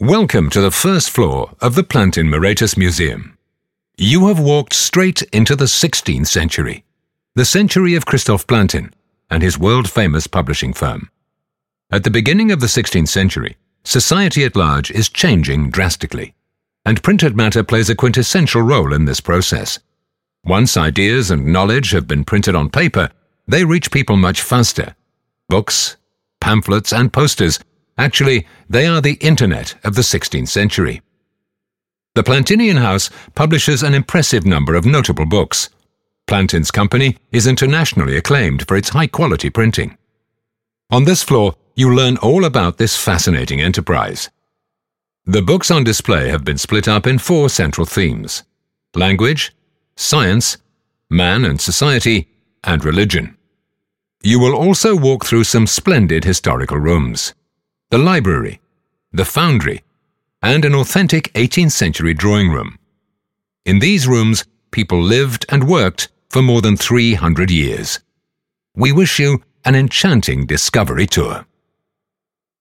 Welcome to the first floor of the Plantin Moretus Museum. You have walked straight into the 16th century, the century of Christoph Plantin and his world famous publishing firm. At the beginning of the 16th century, society at large is changing drastically, and printed matter plays a quintessential role in this process. Once ideas and knowledge have been printed on paper, they reach people much faster. Books, pamphlets, and posters Actually, they are the Internet of the 16th century. The Plantinian House publishes an impressive number of notable books. Plantin's company is internationally acclaimed for its high quality printing. On this floor, you learn all about this fascinating enterprise. The books on display have been split up in four central themes language, science, man and society, and religion. You will also walk through some splendid historical rooms the library, the foundry, and an authentic 18th century drawing room. In these rooms, people lived and worked for more than 300 years. We wish you an enchanting discovery tour.